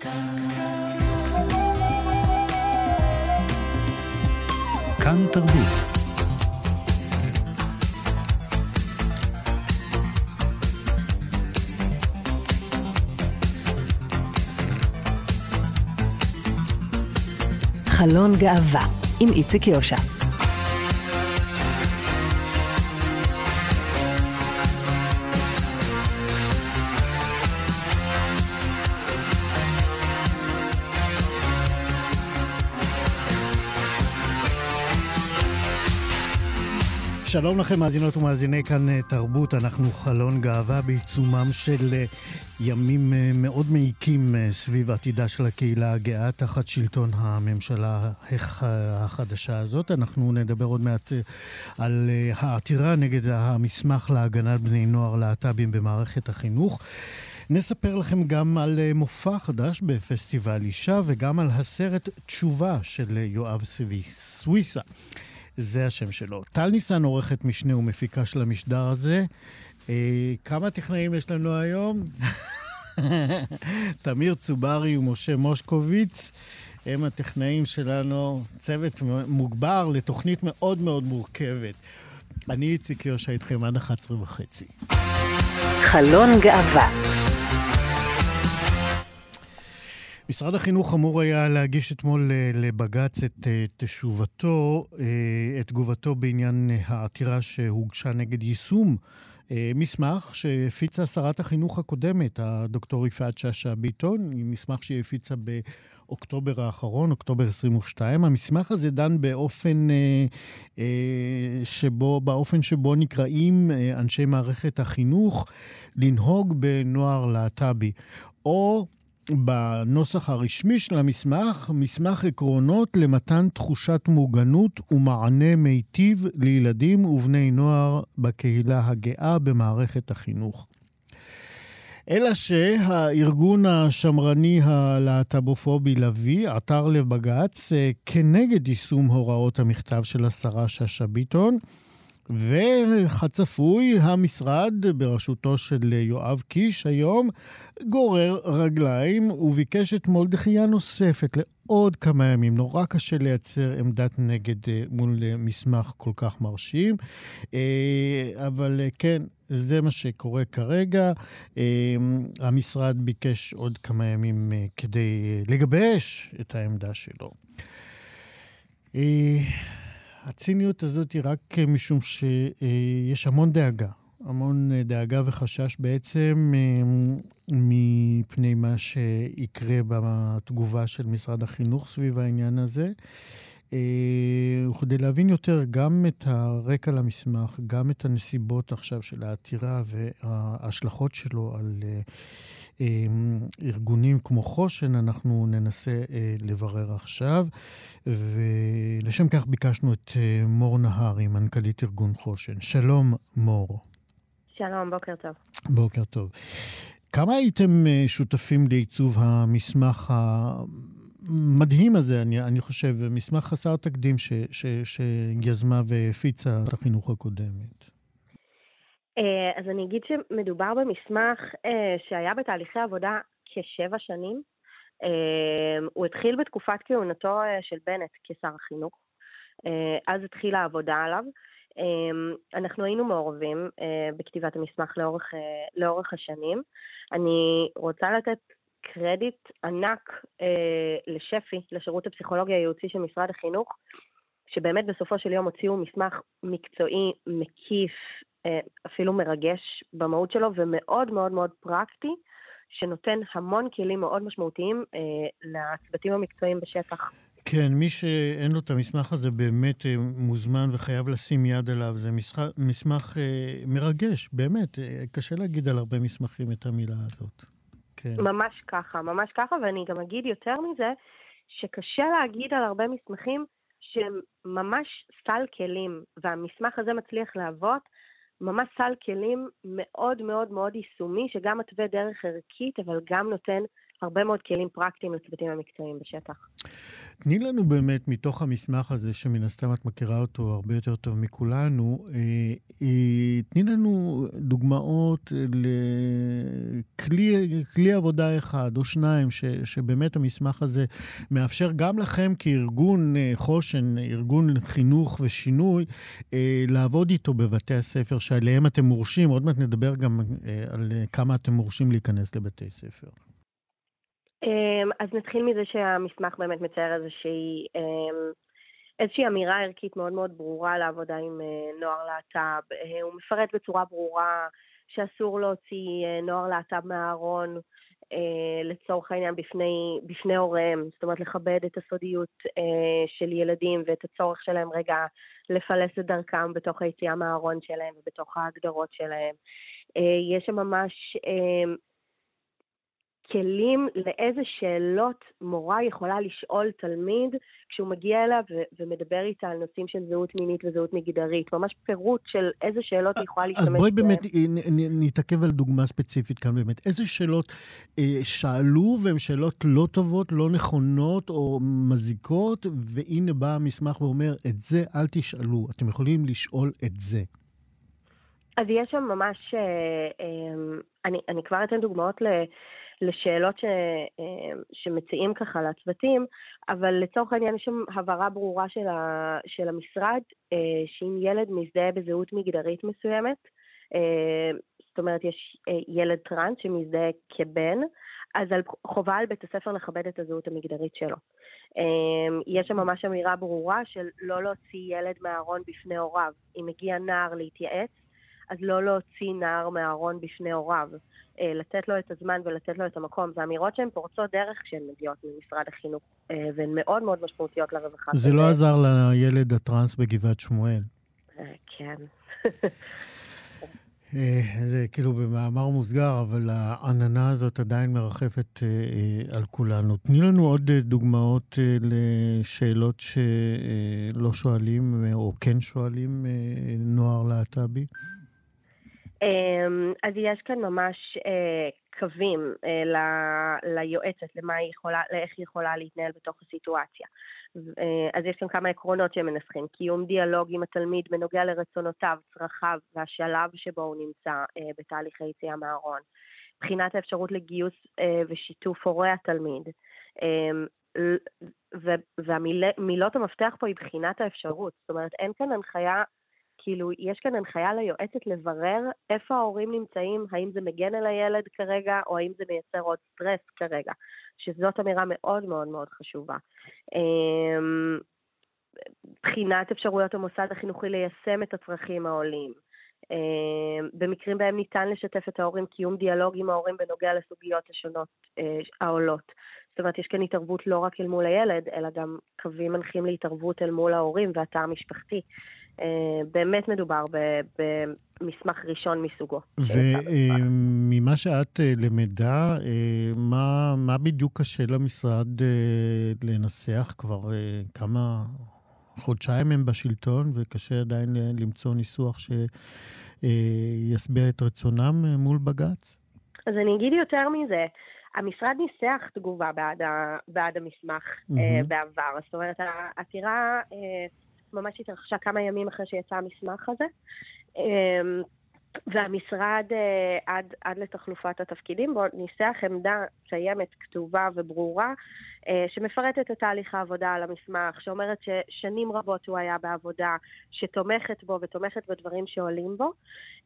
כאן תרבות. חלון גאווה עם איציק יושע. שלום לכם, מאזינות ומאזיני כאן אה, תרבות. אנחנו חלון גאווה בעיצומם של אה, ימים אה, מאוד מעיקים סביב עתידה של הקהילה הגאה תחת שלטון הממשלה החדשה הזאת. אנחנו נדבר עוד מעט על העתירה נגד המסמך להגנת בני נוער להט"בים במערכת החינוך. נספר לכם גם על מופע חדש בפסטיבל אישה וגם על הסרט תשובה של יואב סוויסה. זה השם שלו. טל ניסן עורכת משנה ומפיקה של המשדר הזה. אה, כמה טכנאים יש לנו היום? תמיר צוברי ומשה מושקוביץ. הם הטכנאים שלנו, צוות מוגבר לתוכנית מאוד מאוד מורכבת. אני איציק יושע איתכם עד 11 וחצי. חלון גאווה משרד החינוך אמור היה להגיש אתמול אה, לבג"ץ את אה, תשובתו, אה, את תגובתו בעניין העתירה שהוגשה נגד יישום מסמך שהפיצה שרת החינוך הקודמת, הדוקטור יפעת שאשא ביטון, מסמך שהיא הפיצה באוקטובר האחרון, אוקטובר 22. המסמך הזה דן באופן שבו, באופן שבו נקראים אנשי מערכת החינוך לנהוג בנוער להט"בי. או בנוסח הרשמי של המסמך, מסמך עקרונות למתן תחושת מוגנות ומענה מיטיב לילדים ובני נוער בקהילה הגאה במערכת החינוך. אלא שהארגון השמרני הלהט"בופובי לביא עתר לבג"ץ אה, כנגד יישום הוראות המכתב של השרה שאשא ביטון. וכצפוי, המשרד בראשותו של יואב קיש היום גורר רגליים וביקש אתמול דחייה נוספת לעוד כמה ימים. נורא קשה לייצר עמדת נגד אה, מול אה, מסמך כל כך מרשים, אה, אבל כן, זה מה שקורה כרגע. המשרד ביקש עוד כמה ימים כדי לגבש את העמדה שלו. הציניות הזאת היא רק משום שיש המון דאגה, המון דאגה וחשש בעצם אה, מפני מה שיקרה בתגובה של משרד החינוך סביב העניין הזה. אה, וכדי להבין יותר גם את הרקע למסמך, גם את הנסיבות עכשיו של העתירה וההשלכות שלו על אה, ארגונים כמו חושן, אנחנו ננסה אה, לברר עכשיו, ולשם כך ביקשנו את אה, מור נהרי, מנכ"לית ארגון חושן. שלום, מור. שלום, בוקר טוב. בוקר טוב. כמה הייתם אה, שותפים לעיצוב המסמך המדהים הזה, אני, אני חושב, מסמך חסר תקדים ש, ש, שיזמה והפיצה את החינוך הקודמת? אה, אז אני אגיד שמדובר במסמך אה, שהיה בתהליכי עבודה כשבע שנים. אה, הוא התחיל בתקופת כהונתו של בנט כשר החינוך. אז התחילה העבודה עליו. אנחנו היינו מעורבים בכתיבת המסמך לאורך, לאורך השנים. אני רוצה לתת קרדיט ענק לשפ"י, לשירות הפסיכולוגי הייעוצי של משרד החינוך, שבאמת בסופו של יום הוציאו מסמך מקצועי, מקיף, אה, אפילו מרגש במהות שלו ומאוד מאוד מאוד פרקטי, שנותן המון כלים מאוד משמעותיים אה, לצוותים המקצועיים בשטח. כן, מי שאין לו את המסמך הזה באמת אה, מוזמן וחייב לשים יד עליו. זה מסמך, מסמך מרגש, באמת. קשה להגיד על הרבה מסמכים את המילה הזאת. כן. ממש ככה, ממש ככה, ואני גם אגיד יותר מזה, שקשה להגיד על הרבה מסמכים שהם ממש סל כלים, והמסמך הזה מצליח להוות ממש סל כלים מאוד מאוד מאוד יישומי, שגם מתווה דרך ערכית, אבל גם נותן הרבה מאוד כלים פרקטיים לצוותים המקצועיים בשטח. תני לנו באמת, מתוך המסמך הזה, שמן הסתם את מכירה אותו הרבה יותר טוב מכולנו, אה, אה, תני לנו דוגמאות לכלי עבודה אחד או שניים, ש, שבאמת המסמך הזה מאפשר גם לכם כארגון אה, חושן, ארגון חינוך ושינוי, לעבוד איתו בבתי הספר שעליהם אתם מורשים. עוד מעט נדבר גם על כמה אתם מורשים להיכנס לבתי ספר. אמ, אז נתחיל מזה שהמסמך באמת מצייר איזושהי, אמ, איזושהי אמירה ערכית מאוד מאוד ברורה לעבודה עם אה, נוער להט"ב. אה, הוא מפרט בצורה ברורה שאסור להוציא אה, נוער להט"ב מהארון לצורך העניין בפני, בפני הוריהם, זאת אומרת לכבד את הסודיות של ילדים ואת הצורך שלהם רגע לפלס את דרכם בתוך היציאה מהארון שלהם ובתוך ההגדרות שלהם. יש שם ממש אמ, כלים לאיזה שאלות מורה יכולה לשאול תלמיד כשהוא מגיע אליו ו- ומדבר איתה על נושאים של זהות מינית וזהות מגדרית. ממש פירוט של איזה שאלות היא יכולה להשתמש בהן. אז בואי באמת נתעכב על דוגמה ספציפית כאן באמת. איזה שאלות אה, שאלו והן שאלות לא טובות, לא נכונות או מזיקות, והנה בא המסמך ואומר, את זה אל תשאלו, אתם יכולים לשאול את זה. אז יש שם ממש, אה, אה, אני, אני כבר אתן דוגמאות ל... לשאלות ש, אה, שמציעים ככה לצוותים, אבל לצורך העניין יש שם הבהרה ברורה של, ה, של המשרד, אה, שאם ילד מזדהה בזהות מגדרית מסוימת, אה, זאת אומרת יש ילד טראנס שמזדהה כבן, אז חובה על בית הספר לכבד את הזהות המגדרית שלו. יש שם ממש אמירה ברורה של לא להוציא ילד מהארון בפני הוריו. אם מגיע נער להתייעץ, אז לא להוציא נער מהארון בפני הוריו. אה, לתת לו את הזמן ולתת לו את המקום. זה אמירות שהן פורצות דרך כשהן מגיעות ממשרד החינוך, אה, והן מאוד מאוד משמעותיות לרווחה. זה לא עזר לילד הטראנס בגבעת שמואל. אה, כן. זה כאילו במאמר מוסגר, אבל העננה הזאת עדיין מרחפת על כולנו. תני לנו עוד דוגמאות לשאלות שלא שואלים, או כן שואלים, נוער להט"בי. אמ, אז יש כאן ממש אה, קווים אה, ליועצת, למה היא יכולה, לאיך היא יכולה להתנהל בתוך הסיטואציה. אה, אז יש כאן כמה עקרונות שהם מנסחים. קיום דיאלוג עם התלמיד בנוגע לרצונותיו, צרכיו והשלב שבו הוא נמצא בתהליך היציאה מהארון. בחינת האפשרות לגיוס ושיתוף הורי התלמיד. אמ, והמילות המפתח פה היא בחינת האפשרות. זאת אומרת, אין כאן הנחיה כאילו, יש כאן הנחיה ליועצת לברר איפה ההורים נמצאים, האם זה מגן על הילד כרגע, או האם זה מייצר עוד סטרס כרגע, שזאת אמירה מאוד מאוד מאוד חשובה. אמ, בחינת אפשרויות המוסד החינוכי ליישם את הצרכים העולים. אמ, במקרים בהם ניתן לשתף את ההורים, קיום דיאלוג עם ההורים בנוגע לסוגיות השונות אה, העולות. זאת אומרת, יש כאן התערבות לא רק אל מול הילד, אלא גם קווים מנחים להתערבות אל מול ההורים והתא המשפחתי. אה, באמת מדובר במסמך ראשון מסוגו. וממה שאת אה, למדה, אה, מה, מה בדיוק קשה למשרד לנסח? כבר כמה חודשיים הם בשלטון, וקשה עדיין למצוא ניסוח שישביע את רצונם מול בג"ץ? אז אני אגיד יותר מזה. המשרד ניסח תגובה בעד, ה, בעד המסמך mm-hmm. uh, בעבר. זאת אומרת, העתירה uh, ממש התרחשה כמה ימים אחרי שיצא המסמך הזה. והמשרד אה, עד, עד לתחלופת התפקידים בו ניסח עמדה קיימת, כתובה וברורה אה, שמפרטת את תהליך העבודה על המסמך, שאומרת ששנים רבות הוא היה בעבודה, שתומכת בו ותומכת בדברים שעולים בו.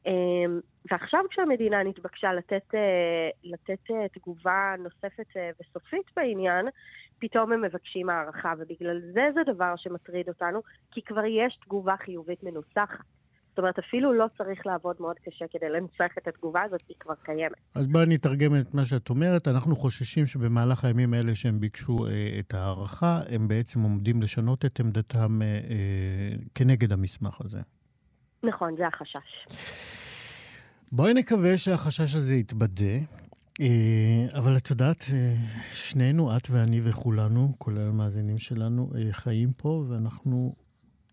אמ, ועכשיו כשהמדינה נתבקשה לתת, אה, לתת תגובה נוספת וסופית בעניין, פתאום הם מבקשים הערכה, ובגלל זה זה דבר שמטריד אותנו, כי כבר יש תגובה חיובית מנוסחת. זאת אומרת, אפילו לא צריך לעבוד מאוד קשה כדי לנצח את התגובה הזאת, היא כבר קיימת. אז בואי נתרגם את מה שאת אומרת. אנחנו חוששים שבמהלך הימים האלה שהם ביקשו אה, את ההערכה, הם בעצם עומדים לשנות את עמדתם אה, אה, כנגד המסמך הזה. נכון, זה החשש. בואי נקווה שהחשש הזה יתבדה. אה, אבל את יודעת, אה, שנינו, את ואני וכולנו, כולל המאזינים שלנו, אה, חיים פה, ואנחנו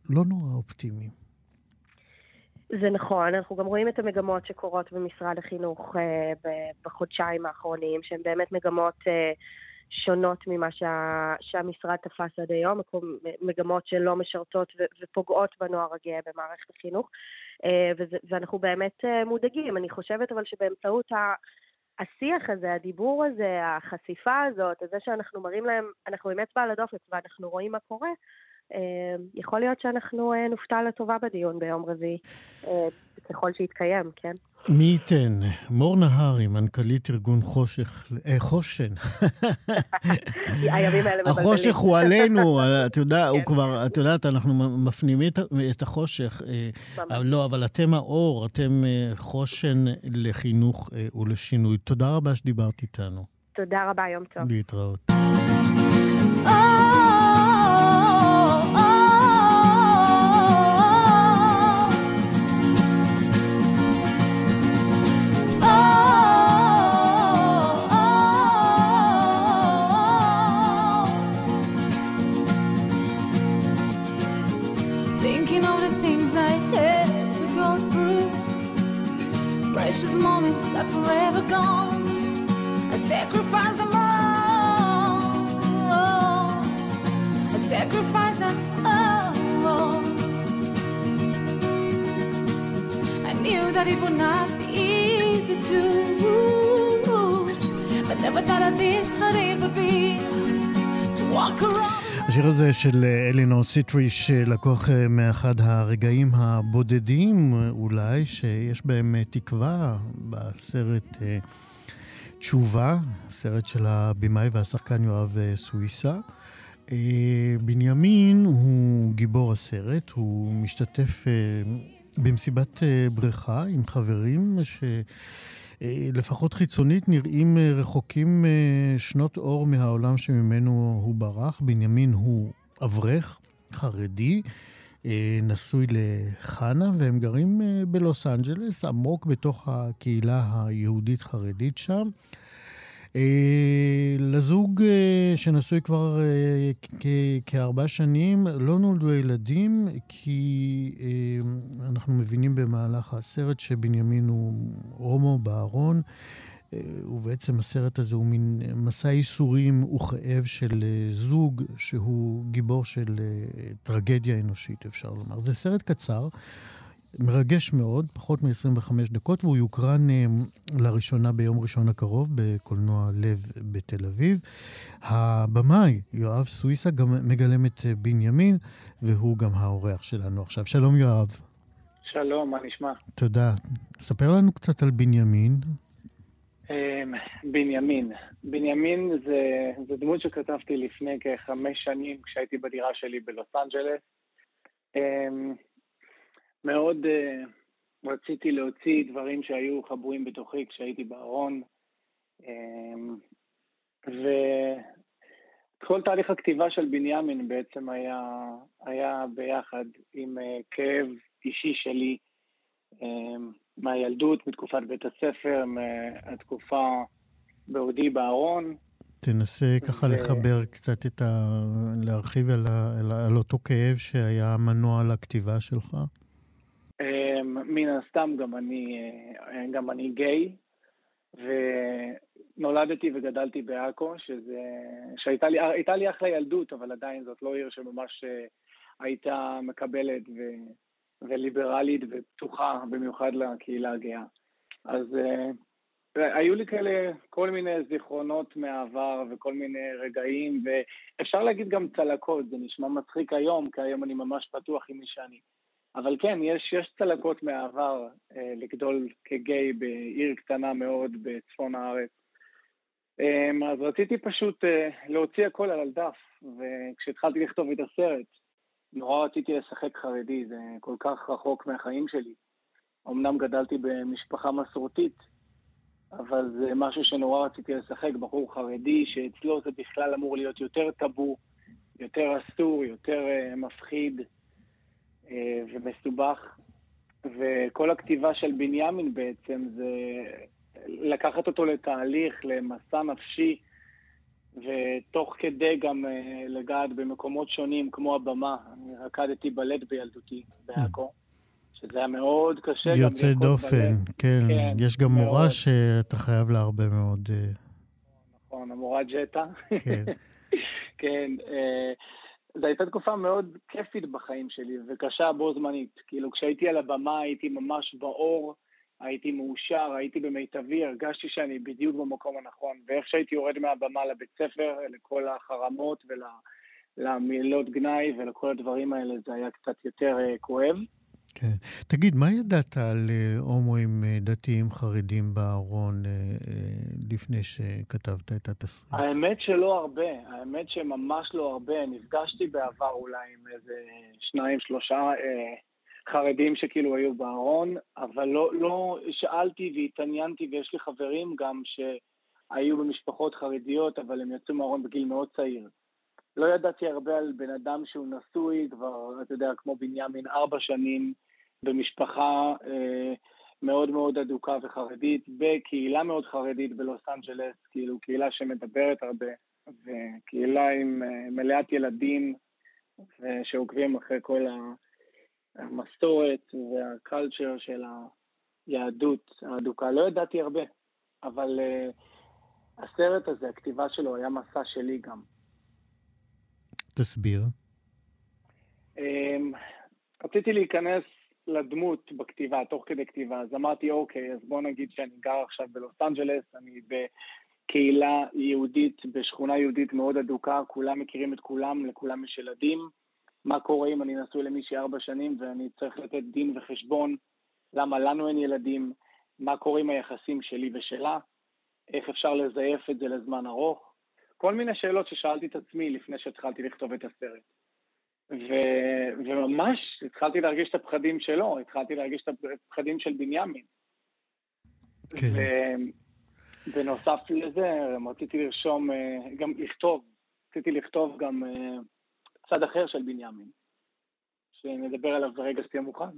לא נורא אופטימיים. זה נכון, אנחנו גם רואים את המגמות שקורות במשרד החינוך אה, בחודשיים האחרונים, שהן באמת מגמות אה, שונות ממה שה, שהמשרד תפס עד היום, מגמות שלא משרתות ו, ופוגעות בנוער הגאה במערכת החינוך, אה, וזה, ואנחנו באמת מודאגים. אני חושבת אבל שבאמצעות ה... השיח הזה, הדיבור הזה, החשיפה הזאת, זה שאנחנו מראים להם, אנחנו עם אצבע על הדופק ואנחנו רואים מה קורה, יכול להיות שאנחנו אה, נופתע לטובה בדיון ביום רביעי, אה, ככל שיתקיים, כן? מי ייתן? מור נהרי, מנכ"לית ארגון חושך, אה, חושן. הימים האלה מבלבלים. החושך הוא עלינו, את יודעת, הוא כן. כבר, את יודעת, אנחנו מפנימים את החושך. לא, אבל אתם האור, אתם חושן לחינוך ולשינוי. תודה רבה שדיברת איתנו. תודה רבה, יום טוב. להתראות. precious moments are forever gone. I sacrifice them all. I sacrifice them all. I knew that it would not be easy to, move, but never thought of this hard it would be to walk around. השיר הזה של אלינור סיטריש לקוח מאחד הרגעים הבודדים אולי, שיש בהם תקווה בסרט תשובה, סרט של הבמאי והשחקן יואב סוויסה. בנימין הוא גיבור הסרט, הוא משתתף במסיבת אה, בריכה עם חברים שלפחות חיצונית נראים אה, רחוקים אה, שנות אור מהעולם שממנו הוא ברח. בנימין הוא אברך חרדי. נשוי לחנה, והם גרים בלוס אנג'לס, עמוק בתוך הקהילה היהודית-חרדית שם. אה, לזוג אה, שנשוי כבר אה, כארבע שנים לא נולדו ילדים, כי אנחנו מבינים במהלך הסרט שבנימין הוא הומו בארון. ובעצם הסרט הזה הוא מין מסע ייסורים וכאב של זוג שהוא גיבור של טרגדיה אנושית, אפשר לומר. זה סרט קצר, מרגש מאוד, פחות מ-25 דקות, והוא יוקרן אה, לראשונה ביום ראשון הקרוב בקולנוע לב בתל אביב. הבמאי, יואב סוויסה, גם מגלם את אה, בנימין, והוא גם האורח שלנו עכשיו. שלום, יואב. שלום, מה נשמע? תודה. ספר לנו קצת על בנימין. אמ, בנימין. בנימין זה, זה דמות שכתבתי לפני כחמש שנים כשהייתי בדירה שלי בלוס אנג'לס. אמ, מאוד uh, רציתי להוציא דברים שהיו חבויים בתוכי כשהייתי בארון. Um, וכל תהליך הכתיבה של בנימין בעצם היה, היה ביחד עם uh, כאב אישי שלי um, מהילדות, מתקופת בית הספר, מהתקופה בעודי בארון. תנסה ככה ו... לחבר קצת את ה... להרחיב על, ה... על אותו כאב שהיה מנוע לכתיבה שלך. אמ, מן הסתם גם אני, אה, גם אני גיי, ונולדתי וגדלתי בעכו, שזה, שהייתה לי, לי אחלה ילדות, אבל עדיין זאת לא עיר שממש אה, הייתה מקבלת ו, וליברלית ופתוחה, במיוחד לקהילה הגאה. אז uh, היו לי כאלה כל מיני זיכרונות מהעבר וכל מיני רגעים, ואפשר להגיד גם צלקות, זה נשמע מצחיק היום, כי היום אני ממש פתוח עם מי שאני. אבל כן, יש, יש צלקות מהעבר אה, לגדול כגיי בעיר קטנה מאוד בצפון הארץ. אה, אז רציתי פשוט אה, להוציא הכל על הדף, וכשהתחלתי לכתוב את הסרט, נורא רציתי לשחק חרדי, זה כל כך רחוק מהחיים שלי. אמנם גדלתי במשפחה מסורתית, אבל זה משהו שנורא רציתי לשחק, בחור חרדי, שאצלו זה בכלל אמור להיות יותר טאבו, יותר אסור, יותר uh, מפחיד. אה, ומסובך, וכל הכתיבה של בנימין בעצם זה לקחת אותו לתהליך, למסע נפשי, ותוך כדי גם אה, לגעת במקומות שונים, כמו הבמה. אני רקדתי בלט בילדותי בעכו, שזה היה מאוד קשה. יוצא דופן, כן. כן. יש גם מאוד. מורה שאתה חייב לה הרבה מאוד. אה, נכון, המורה ג'טה. כן. כן, זו הייתה תקופה מאוד כיפית בחיים שלי, וקשה בו זמנית. כאילו, כשהייתי על הבמה הייתי ממש באור, הייתי מאושר, הייתי במיטבי, הרגשתי שאני בדיוק במקום הנכון. ואיך שהייתי יורד מהבמה לבית ספר, לכל החרמות ולמילות גנאי ולכל הדברים האלה, זה היה קצת יותר uh, כואב. כן. תגיד, מה ידעת על uh, הומואים uh, דתיים חרדים בארון uh, לפני שכתבת את התסריט? האמת שלא הרבה, האמת שממש לא הרבה. נפגשתי בעבר אולי עם איזה שניים, שלושה uh, חרדים שכאילו היו בארון, אבל לא, לא שאלתי והתעניינתי, ויש לי חברים גם שהיו במשפחות חרדיות, אבל הם יצאו מהארון בגיל מאוד צעיר. לא ידעתי הרבה על בן אדם שהוא נשוי כבר, אתה יודע, כמו בנימין, ארבע שנים, במשפחה אה, מאוד מאוד אדוקה וחרדית, בקהילה מאוד חרדית בלוס אנג'לס, כאילו קהילה שמדברת הרבה, וקהילה עם אה, מלאת ילדים, שעוקבים אחרי כל המסורת והקלצ'ר של היהדות האדוקה. לא ידעתי הרבה, אבל אה, הסרט הזה, הכתיבה שלו, היה מסע שלי גם. תסביר. אמ, רציתי להיכנס לדמות בכתיבה, תוך כדי כתיבה, אז אמרתי, אוקיי, אז בוא נגיד שאני גר עכשיו בלוס אנג'לס, אני בקהילה יהודית, בשכונה יהודית מאוד אדוקה, כולם מכירים את כולם, לכולם יש ילדים. מה קורה אם אני נשוי למישהי ארבע שנים ואני צריך לתת דין וחשבון למה לנו אין ילדים, מה קורה עם היחסים שלי ושלה, איך אפשר לזייף את זה לזמן ארוך. כל מיני שאלות ששאלתי את עצמי לפני שהתחלתי לכתוב את הסרט. ו, וממש התחלתי להרגיש את הפחדים שלו, התחלתי להרגיש את הפחדים של בנימין. כן. ובנוסף לזה, רציתי לרשום, אה, גם לכתוב, רציתי לכתוב גם אה, צד אחר של בנימין, שנדבר עליו ברגע שתהיה מוכן.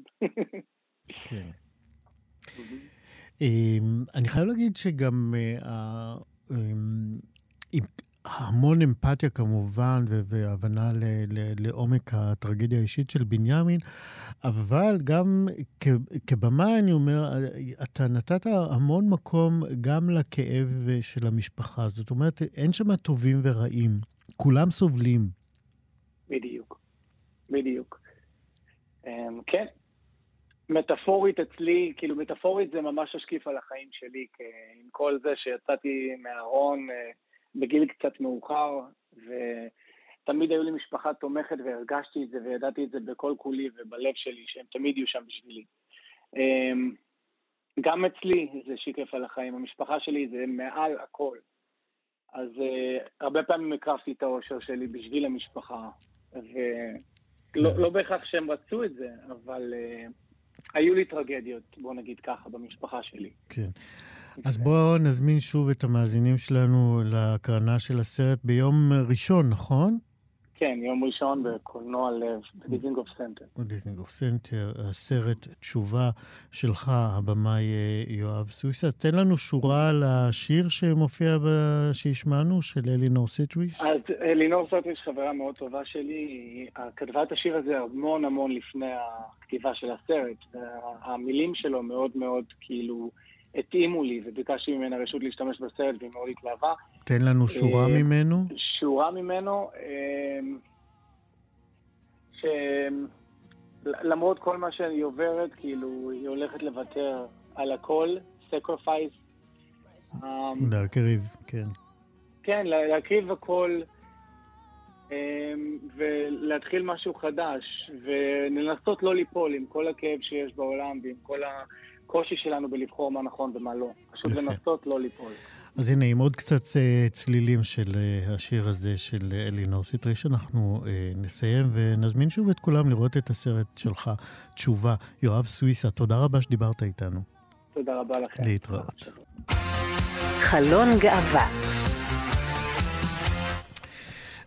כן. אמ, אני חייב להגיד שגם אה, אמ, המון אמפתיה כמובן, והבנה לעומק הטרגדיה האישית של בנימין, אבל גם כבמה, אני אומר, אתה נתת המון מקום גם לכאב של המשפחה. זאת אומרת, אין שם טובים ורעים, כולם סובלים. בדיוק, בדיוק. Um, כן, מטאפורית אצלי, כאילו מטאפורית זה ממש השקיף על החיים שלי, עם כל זה שיצאתי מהארון, uh, בגיל קצת מאוחר, ותמיד היו לי משפחה תומכת והרגשתי את זה וידעתי את זה בכל כולי ובלב שלי, שהם תמיד יהיו שם בשבילי. אמ, גם אצלי זה שיקף על החיים, המשפחה שלי זה מעל הכל. אז אה, הרבה פעמים הקרבתי את האושר שלי בשביל המשפחה, ולא כן. לא בהכרח שהם רצו את זה, אבל אה, היו לי טרגדיות, בוא נגיד ככה, במשפחה שלי. כן. אז בואו נזמין שוב את המאזינים שלנו להקרנה של הסרט ביום ראשון, נכון? כן, יום ראשון בקולנוע לב, בדיזינגוף סנטר. בדיזינגוף סנטר, הסרט תשובה שלך, הבמאי אה, יואב סוויסה. תן לנו שורה על השיר שמופיע, ב... שהשמענו, של אלינור סיטריש. אז אלינור סיטריש חברה מאוד טובה שלי, היא כתבה את השיר הזה המון המון לפני הכתיבה של הסרט. המילים שלו מאוד מאוד כאילו... התאימו לי, וביקשתי ממנה רשות להשתמש בסרט, והיא מאוד התלהבה. תן לנו שורה אה, ממנו. שורה ממנו, אה, שלמרות כל מה שהיא עוברת, כאילו, היא הולכת לוותר על הכל, sacrifice. אה, להקריב, כן. כן, להקריב הכל. ולהתחיל משהו חדש, ולנסות לא ליפול עם כל הכאב שיש בעולם ועם כל ה... הקושי שלנו בלבחור מה נכון ומה לא. פשוט יפה. לנסות לא ליפול. אז הנה, עם עוד קצת uh, צלילים של uh, השיר הזה של uh, אלינור סיטריש, אנחנו uh, נסיים ונזמין שוב את כולם לראות את הסרט שלך, תשובה. יואב סוויסה, תודה רבה שדיברת איתנו. תודה רבה לכם. להתראות. חלון גאווה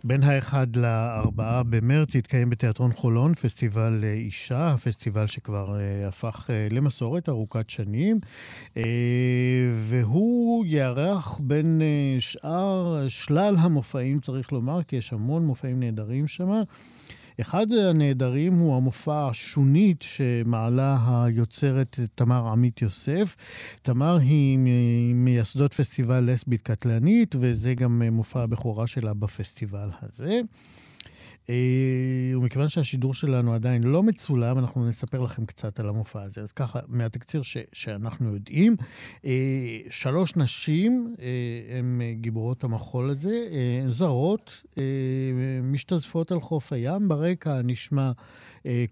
בין האחד לארבעה במרץ יתקיים בתיאטרון חולון פסטיבל אישה, הפסטיבל שכבר uh, הפך uh, למסורת ארוכת שנים, uh, והוא יארח בין uh, שאר שלל המופעים, צריך לומר, כי יש המון מופעים נהדרים שם. אחד הנעדרים הוא המופע השונית שמעלה היוצרת תמר עמית יוסף. תמר היא מייסדות פסטיבל לסבית קטלנית, וזה גם מופע הבכורה שלה בפסטיבל הזה. אה, ומכיוון שהשידור שלנו עדיין לא מצולם, אנחנו נספר לכם קצת על המופע הזה. אז ככה, מהתקציר ש, שאנחנו יודעים, אה, שלוש נשים הן אה, גיבורות המחול הזה, זרות, משתזפות על חוף הים, ברקע נשמע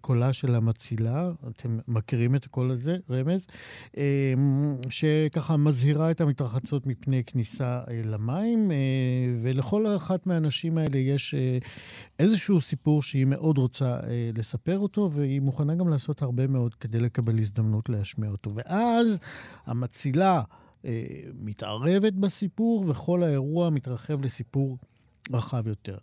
קולה של המצילה, אתם מכירים את הקול הזה, רמז, אה, שככה מזהירה את המתרחצות מפני כניסה אה, למים, ולכל אחת מהנשים האלה יש איזשהו סיפור שהיא מאוד רוצה לספר אותו, והיא מוכנה גם לעשות הרבה מאוד כדי לקבל הזדמנות להשמיע אותו. ואז המצילה מתערבת בסיפור, וכל האירוע מתרחב לסיפור רחב יותר.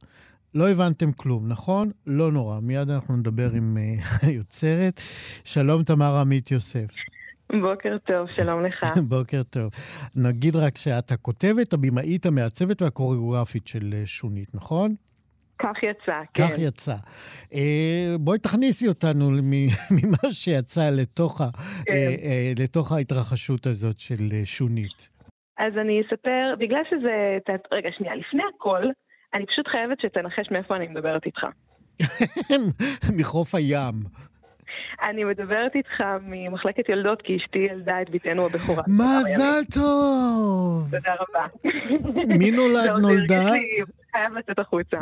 לא הבנתם כלום, נכון? לא נורא, מיד אנחנו נדבר עם היוצרת. שלום, תמר עמית יוסף. בוקר טוב, שלום לך. בוקר טוב. נגיד רק שאת הכותבת, הבמאית, המעצבת והקוריאוגרפית של uh, שונית, נכון? כך יצא, כן. כך יצא. Uh, בואי תכניסי אותנו ממה שיצא לתוך, כן. uh, לתוך ההתרחשות הזאת של שונית. אז אני אספר, בגלל שזה... רגע, שנייה, לפני הכל, אני פשוט חייבת שתנחש מאיפה אני מדברת איתך. מחוף הים. אני מדברת איתך ממחלקת יולדות, כי אשתי ילדה את בתנו הבכורה. מזל טוב! תודה רבה. מי נולד נולדה? חייב לצאת החוצה.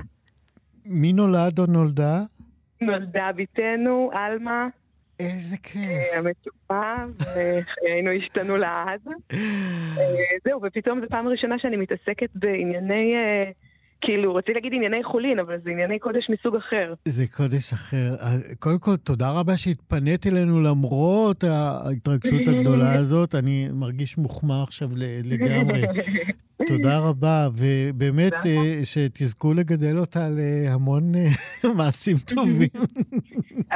מי נולד או נולדה? נולדה בתנו, עלמה. איזה כיף. המצופה, וחיינו השתנו לעד. אה, זהו, ופתאום זו פעם ראשונה שאני מתעסקת בענייני... אה, כאילו, רציתי להגיד ענייני חולין, אבל זה ענייני קודש מסוג אחר. זה קודש אחר. קודם כל, תודה רבה שהתפנית אלינו למרות ההתרגשות הגדולה הזאת. אני מרגיש מוחמא עכשיו לגמרי. תודה רבה, ובאמת אה, שתזכו לגדל אותה להמון אה, מעשים טובים.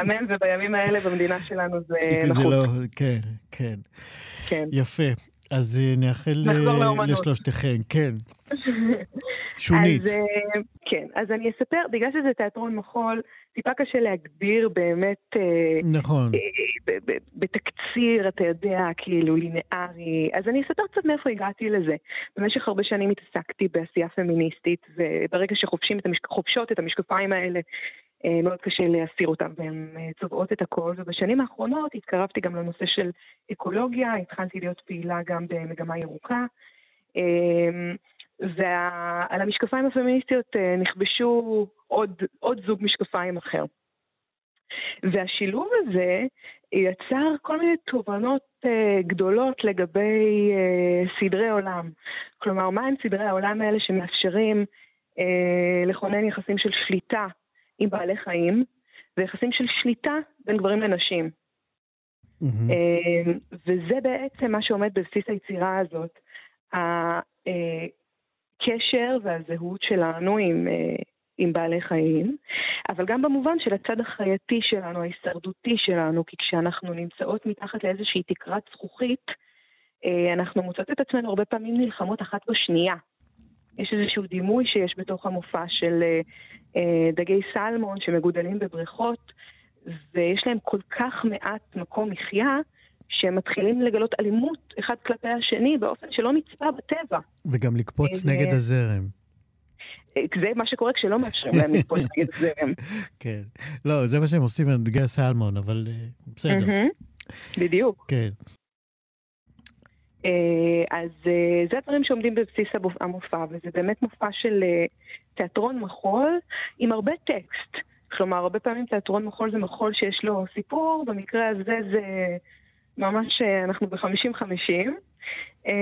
אמן, ובימים האלה במדינה שלנו זה נחוץ. לא, כן, כן. כן. יפה. אז אה, נאחל לשלושתכם, כן. שונית. אז, אה, כן, אז אני אספר, בגלל שזה תיאטרון מחול, טיפה קשה להגדיר באמת... אה, נכון. בתקציר, אתה יודע, כאילו, לינארי. אז אני אספר קצת מאיפה הגעתי לזה. במשך הרבה שנים התעסקתי בעשייה פמיניסטית, וברגע שחובשות. את המשקפיים האלה, מאוד קשה להסיר אותם, והן צובעות את הכל. ובשנים האחרונות התקרבתי גם לנושא של אקולוגיה, התחלתי להיות פעילה גם במגמה ירוקה. ועל המשקפיים הפמיניסטיות אה, נכבשו עוד, עוד זוג משקפיים אחר. והשילוב הזה יצר כל מיני תובנות גדולות לגבי סדרי עולם. כלומר, מהם סדרי העולם האלה שמאפשרים לכונן יחסים של שליטה עם בעלי חיים, ויחסים של שליטה בין גברים לנשים. Mm-hmm. Uh, וזה בעצם מה שעומד בבסיס היצירה הזאת. הקשר והזהות שלנו עם, אה, עם בעלי חיים, אבל גם במובן של הצד החייתי שלנו, ההישרדותי שלנו, כי כשאנחנו נמצאות מתחת לאיזושהי תקרת זכוכית, אה, אנחנו מוצאות את עצמנו הרבה פעמים נלחמות אחת בשנייה. יש איזשהו דימוי שיש בתוך המופע של אה, דגי סלמון שמגודלים בבריכות, ויש להם כל כך מעט מקום מחיה, שהם מתחילים לגלות אלימות אחד כלפי השני באופן שלא נצפה בטבע. וגם לקפוץ נגד הזרם. זה מה שקורה כשלא מאפשרים להם לקפוץ נגד הזרם. כן. לא, זה מה שהם עושים עם דגי הסלמון, אבל אה, בסדר. בדיוק. כן. אה, אז אה, זה הדברים שעומדים בבסיס המופע, וזה באמת מופע של תיאטרון מחול עם הרבה טקסט. כלומר, הרבה פעמים תיאטרון מחול זה מחול שיש לו סיפור, במקרה הזה זה ממש, אה, אנחנו בחמישים-חמישים. אה,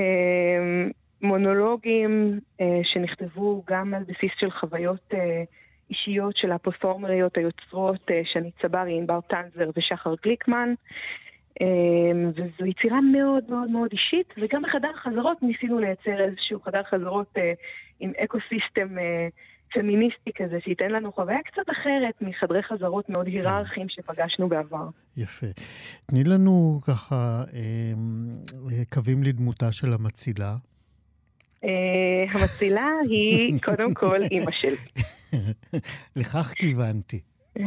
מונולוגים אה, שנכתבו גם על בסיס של חוויות אישיות של הפרפורמריות היוצרות שני צברי, ענבר טנזר ושחר גליקמן. וזו יצירה מאוד מאוד מאוד אישית, וגם בחדר החזרות ניסינו לייצר איזשהו חדר חזרות עם אקו סיסטם פמיניסטי כזה, שייתן לנו חוויה קצת אחרת מחדרי חזרות מאוד כן. היררכיים שפגשנו בעבר. יפה. תני לנו ככה אה, קווים לדמותה של המצילה. Uh, המצילה היא קודם כל אימא שלי. לכך כיוונתי.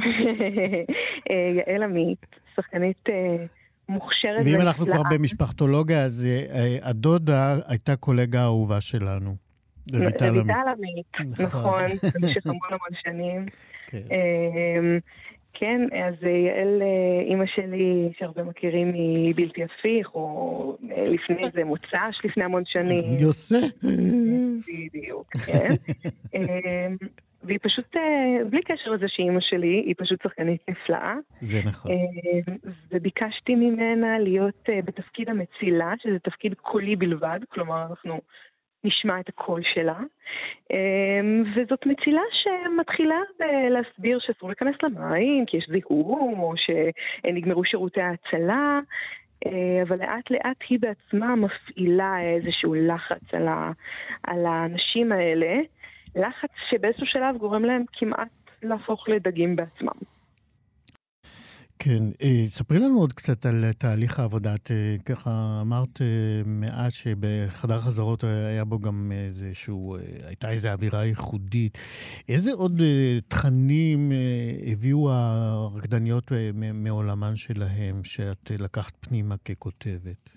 יעל עמית, שחקנית מוכשרת ואם אנחנו כבר במשפחתולוגיה, אז הדודה הייתה קולגה אהובה שלנו. רויטל עמית. נכון, נכון. במשך המון המון שנים. כן. אמ, כן, אז יעל, אימא שלי, שהרבה מכירים מבלתי הפיך, או לפני זה מוצ"ש לפני המון שנים. יוסף. בדיוק, כן. והיא פשוט, אה, בלי קשר לזה שהיא אימא שלי, היא פשוט שחקנית נפלאה. זה נכון. אמ, וביקשתי ממנה להיות אה, בתפקיד המצילה, שזה תפקיד קולי בלבד, כלומר אנחנו נשמע את הקול שלה. וזאת מצילה שמתחילה להסביר שאסור להיכנס למים, כי יש זיהום, או שנגמרו שירותי ההצלה. אה, אבל לאט לאט היא בעצמה מפעילה איזשהו לחץ על, ה, על האנשים האלה, לחץ שבאיזשהו שלב גורם להם כמעט להפוך לדגים בעצמם. כן, אה, ספרי לנו עוד קצת על תהליך העבודה. את אה, ככה אמרת אה, מעט שבחדר חזרות היה בו גם איזשהו, הייתה איזו אווירה ייחודית. איזה עוד תכנים הביאו הרקדניות מעולמן שלהם, שאת לקחת פנימה ככותבת?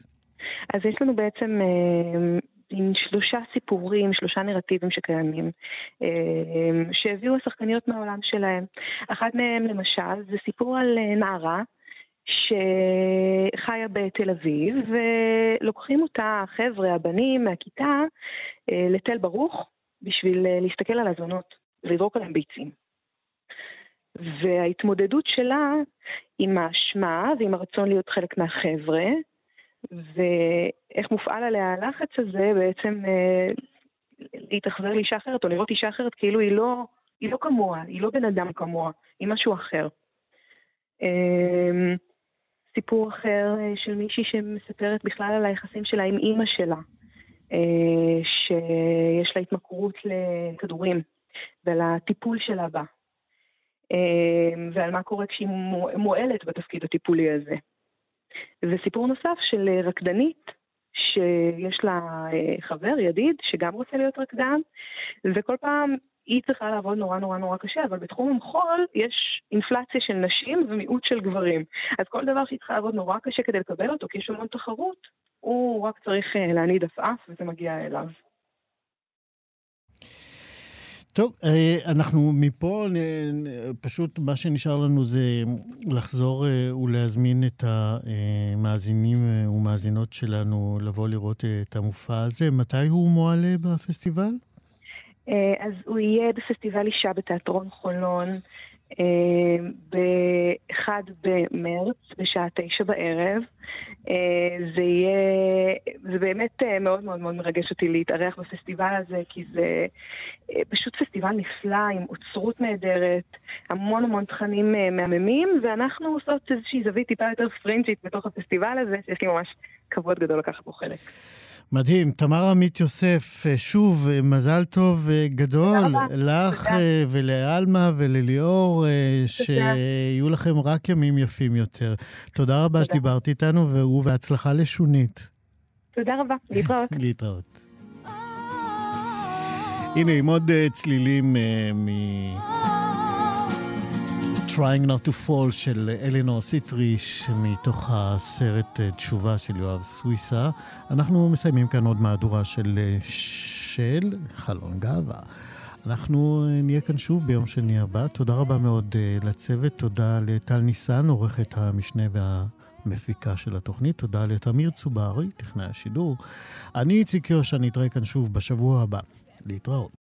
אז יש לנו בעצם עם שלושה סיפורים, שלושה נרטיבים שקיימים, אה, שהביאו השחקניות מהעולם שלהם. אחד מהם למשל זה סיפור על אה, נערה שחיה בתל אביב, ולוקחים אותה החבר'ה, הבנים מהכיתה, אה, לתל ברוך בשביל להסתכל על הזונות, לזרוק עליהם ביצים. וההתמודדות שלה עם האשמה ועם הרצון להיות חלק מהחבר'ה, ואיך מופעל עליה הלחץ הזה בעצם אה, להתאכזר לאישה אחרת או לראות אישה אחרת כאילו היא לא, היא לא כמוה, היא לא בן אדם כמוה, היא משהו אחר. אה, סיפור אחר אה, של מישהי שמספרת בכלל על היחסים שלה עם אימא שלה, אה, שיש לה התמכרות לכדורים ועל הטיפול שלה בה. אה, ועל מה קורה כשהיא מועלת בתפקיד הטיפולי הזה. וסיפור נוסף של אה, רקדנית, שיש לה אה, חבר, ידיד, שגם רוצה להיות רקדן, וכל פעם היא צריכה לעבוד נורא נורא נורא קשה, אבל בתחום המחול יש אינפלציה של נשים ומיעוט של גברים. אז כל דבר שהיא צריכה לעבוד נורא קשה כדי לקבל אותו, כי יש המון תחרות, הוא רק צריך אה, להניד עפעף וזה מגיע אליו. טוב, אה, אנחנו מפה, פשוט מה שנשאר לנו זה לחזור אה, ולהזמין את המאזינים אה, ומאזינות שלנו לבוא לראות את המופע הזה. מתי הוא מועלה בפסטיבל? אז הוא יהיה בפסטיבל אישה בתיאטרון חולון ב-1 במרץ, בשעה תשע בערב. אה, זה יהיה, זה באמת אה, מאוד מאוד מאוד מרגש אותי להתארח בפסטיבל הזה, כי זה פשוט פסטיבל נפלא, עם אוצרות נהדרת, המון המון תכנים מהממים, ואנחנו עושות איזושהי זווית טיפה יותר פרינג'ית בתוך הפסטיבל הזה, שיש לי ממש כבוד גדול לקחת בו חלק. מדהים. תמר עמית יוסף, אה, שוב, אה, מזל טוב אה, גדול לך תודה. ולעלמה ולליאור, שיהיו לכם רק ימים יפים יותר. תודה רבה תודה. שדיברת איתנו, ובהצלחה לשונית. תודה רבה, להתראות. להתראות. הנה, עם עוד צלילים מ... Trying Not to Fall של אלינור סיטריש מתוך הסרט אה, תשובה של יואב סוויסה. אנחנו מסיימים כאן עוד מהדורה של, אה, של חלון גאווה. אנחנו אה, נהיה כאן שוב ביום שני הבא. תודה רבה מאוד לצוות, תודה לטל ניסן, עורכת המשנה והמפיקה של התוכנית, תודה לתמיר צוברי, טכנאי השידור. אני איציק יושע, נתראה כאן שוב בשבוע הבא. להתראות.